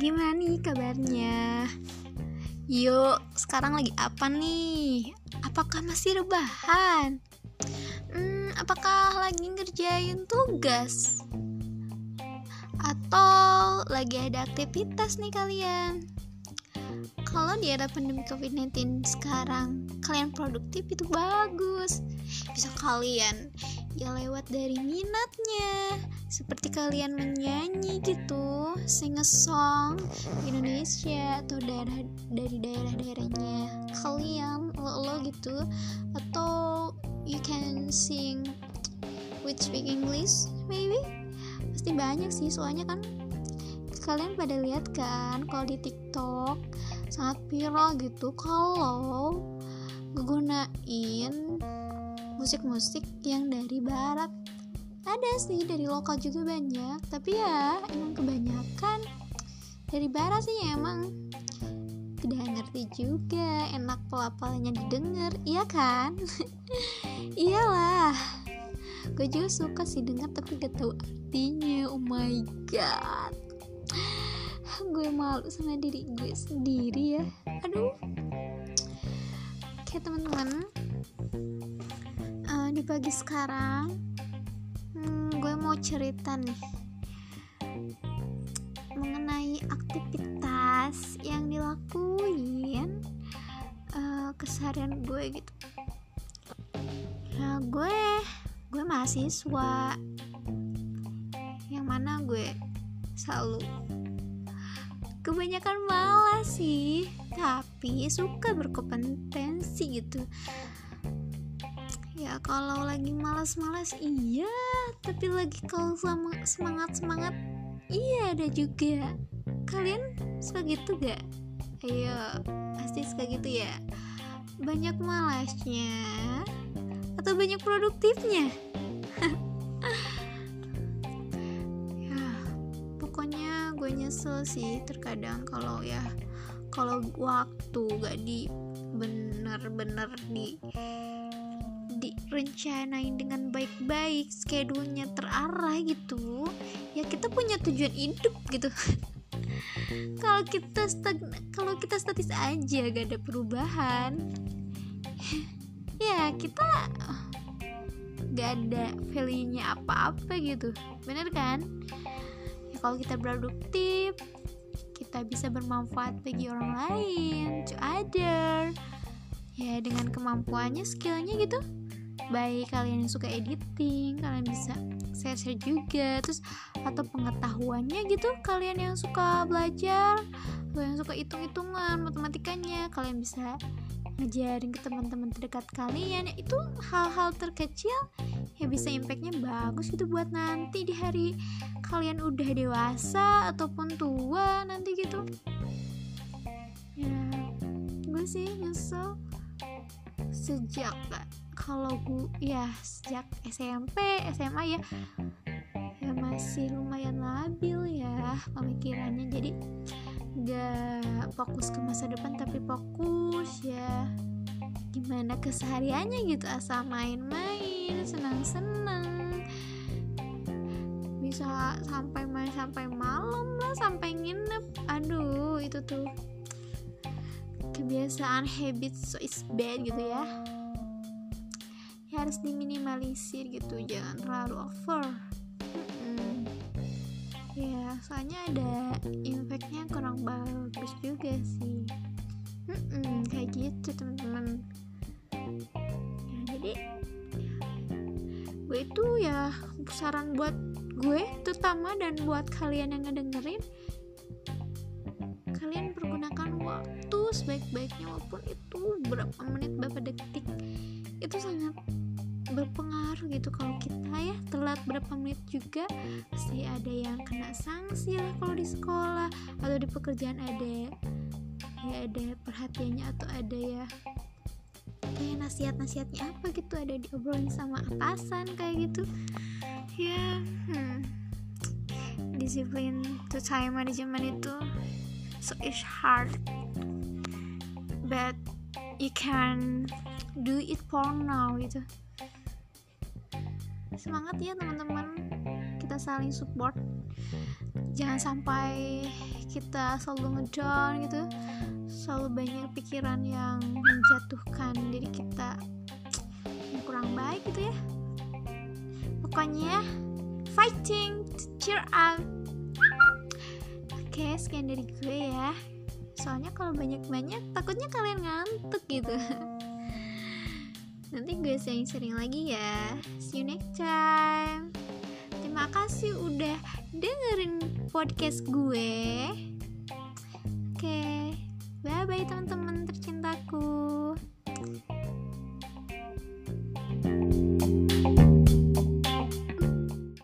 Gimana nih kabarnya? Yuk, sekarang lagi apa nih? Apakah masih rebahan? Hmm, apakah lagi ngerjain tugas? Atau lagi ada aktivitas nih kalian? Kalau di era pandemi COVID-19 sekarang, kalian produktif itu bagus. Bisa kalian ya lewat dari minatnya seperti kalian menyanyi gitu sing a song Indonesia atau daerah dari daerah-daerahnya. Kalian lo lo gitu. Atau you can sing with speak English maybe? Pasti banyak sih soalnya kan kalian pada lihat kan kalau di TikTok sangat viral gitu kalau ngegunain musik-musik yang dari barat ada sih dari lokal juga banyak. Tapi ya emang kebanyakan dari barat sih emang. Tidak ngerti juga enak pelapalnya didengar iya kan? Iyalah. Gue juga suka sih dengar tapi gak tahu artinya. Oh my god. Gue malu sama diri gue sendiri ya. Aduh. Oke teman-teman. Di pagi sekarang mau cerita nih mengenai aktivitas yang dilakuin uh, keseharian gue gitu. Ya gue gue mahasiswa yang mana gue selalu kebanyakan malas sih tapi suka berkompetensi gitu ya kalau lagi malas-malas iya. Tapi lagi kalau sama semangat-semangat iya ada juga. Kalian suka gitu gak ayo pasti suka gitu ya. Banyak malasnya atau banyak produktifnya? Ya pokoknya gue nyesel sih terkadang kalau ya kalau waktu gak di bener-bener di direncanain dengan baik-baik schedule-nya terarah gitu ya kita punya tujuan hidup gitu. Kalau kita kalau kita statis aja gak ada perubahan. Ya kita gak ada value-nya apa-apa gitu. Bener kan? Ya kalau kita produktif kita bisa bermanfaat bagi orang lain to other. Ya dengan kemampuannya skillnya gitu baik kalian yang suka editing kalian bisa share-share juga. Terus atau pengetahuannya gitu kalian yang suka belajar atau yang suka hitung-hitungan matematikanya kalian bisa ngajarin ke teman-teman terdekat kalian. Itu hal-hal terkecil ya bisa impactnya bagus gitu buat nanti di hari kalian udah dewasa ataupun tua nanti gitu. Ya gue sih nyesel sejak kalau gue ya sejak SMP SMA ya. Ya masih lumayan labil ya pemikirannya. Jadi gak fokus ke masa depan tapi fokus ya. Gimana kesehariannya gitu asal main-main senang-senang. Bisa sampai main sampai malam lah sampai nginep. Aduh itu tuh kebiasaan habit so is bad gitu ya. Ya harus diminimalisir gitu jangan terlalu over. Hmm. ya soalnya ada impactnya kurang bagus juga sih. Hmm, kayak gitu teman-teman. Ya jadi gue itu ya saran buat gue terutama dan buat kalian yang ngedengerin sebaik-baiknya walaupun itu berapa menit berapa detik itu sangat berpengaruh gitu. Kalau kita ya telat berapa menit juga pasti ada yang kena sanksi lah kalau di sekolah atau di pekerjaan ada ya ada perhatiannya atau ada ya kayak nasihat-nasihatnya apa gitu ada diobrolin sama atasan kayak gitu. Ya hmm, disiplin to time management itu so it's hard but you can do it for now gitu. Semangat ya teman-teman. Kita saling support. Jangan sampai kita selalu ngedown gitu. Selalu banyak pikiran yang menjatuhkan diri kita. Yang kurang baik gitu ya. Pokoknya fighting cheer up. Oke sekian dari gue ya soalnya kalau banyak-banyak takutnya kalian ngantuk gitu. Nanti gue sering-sering lagi ya. See you next time. Terima kasih udah dengerin podcast gue. Oke bye bye teman-teman tercintaku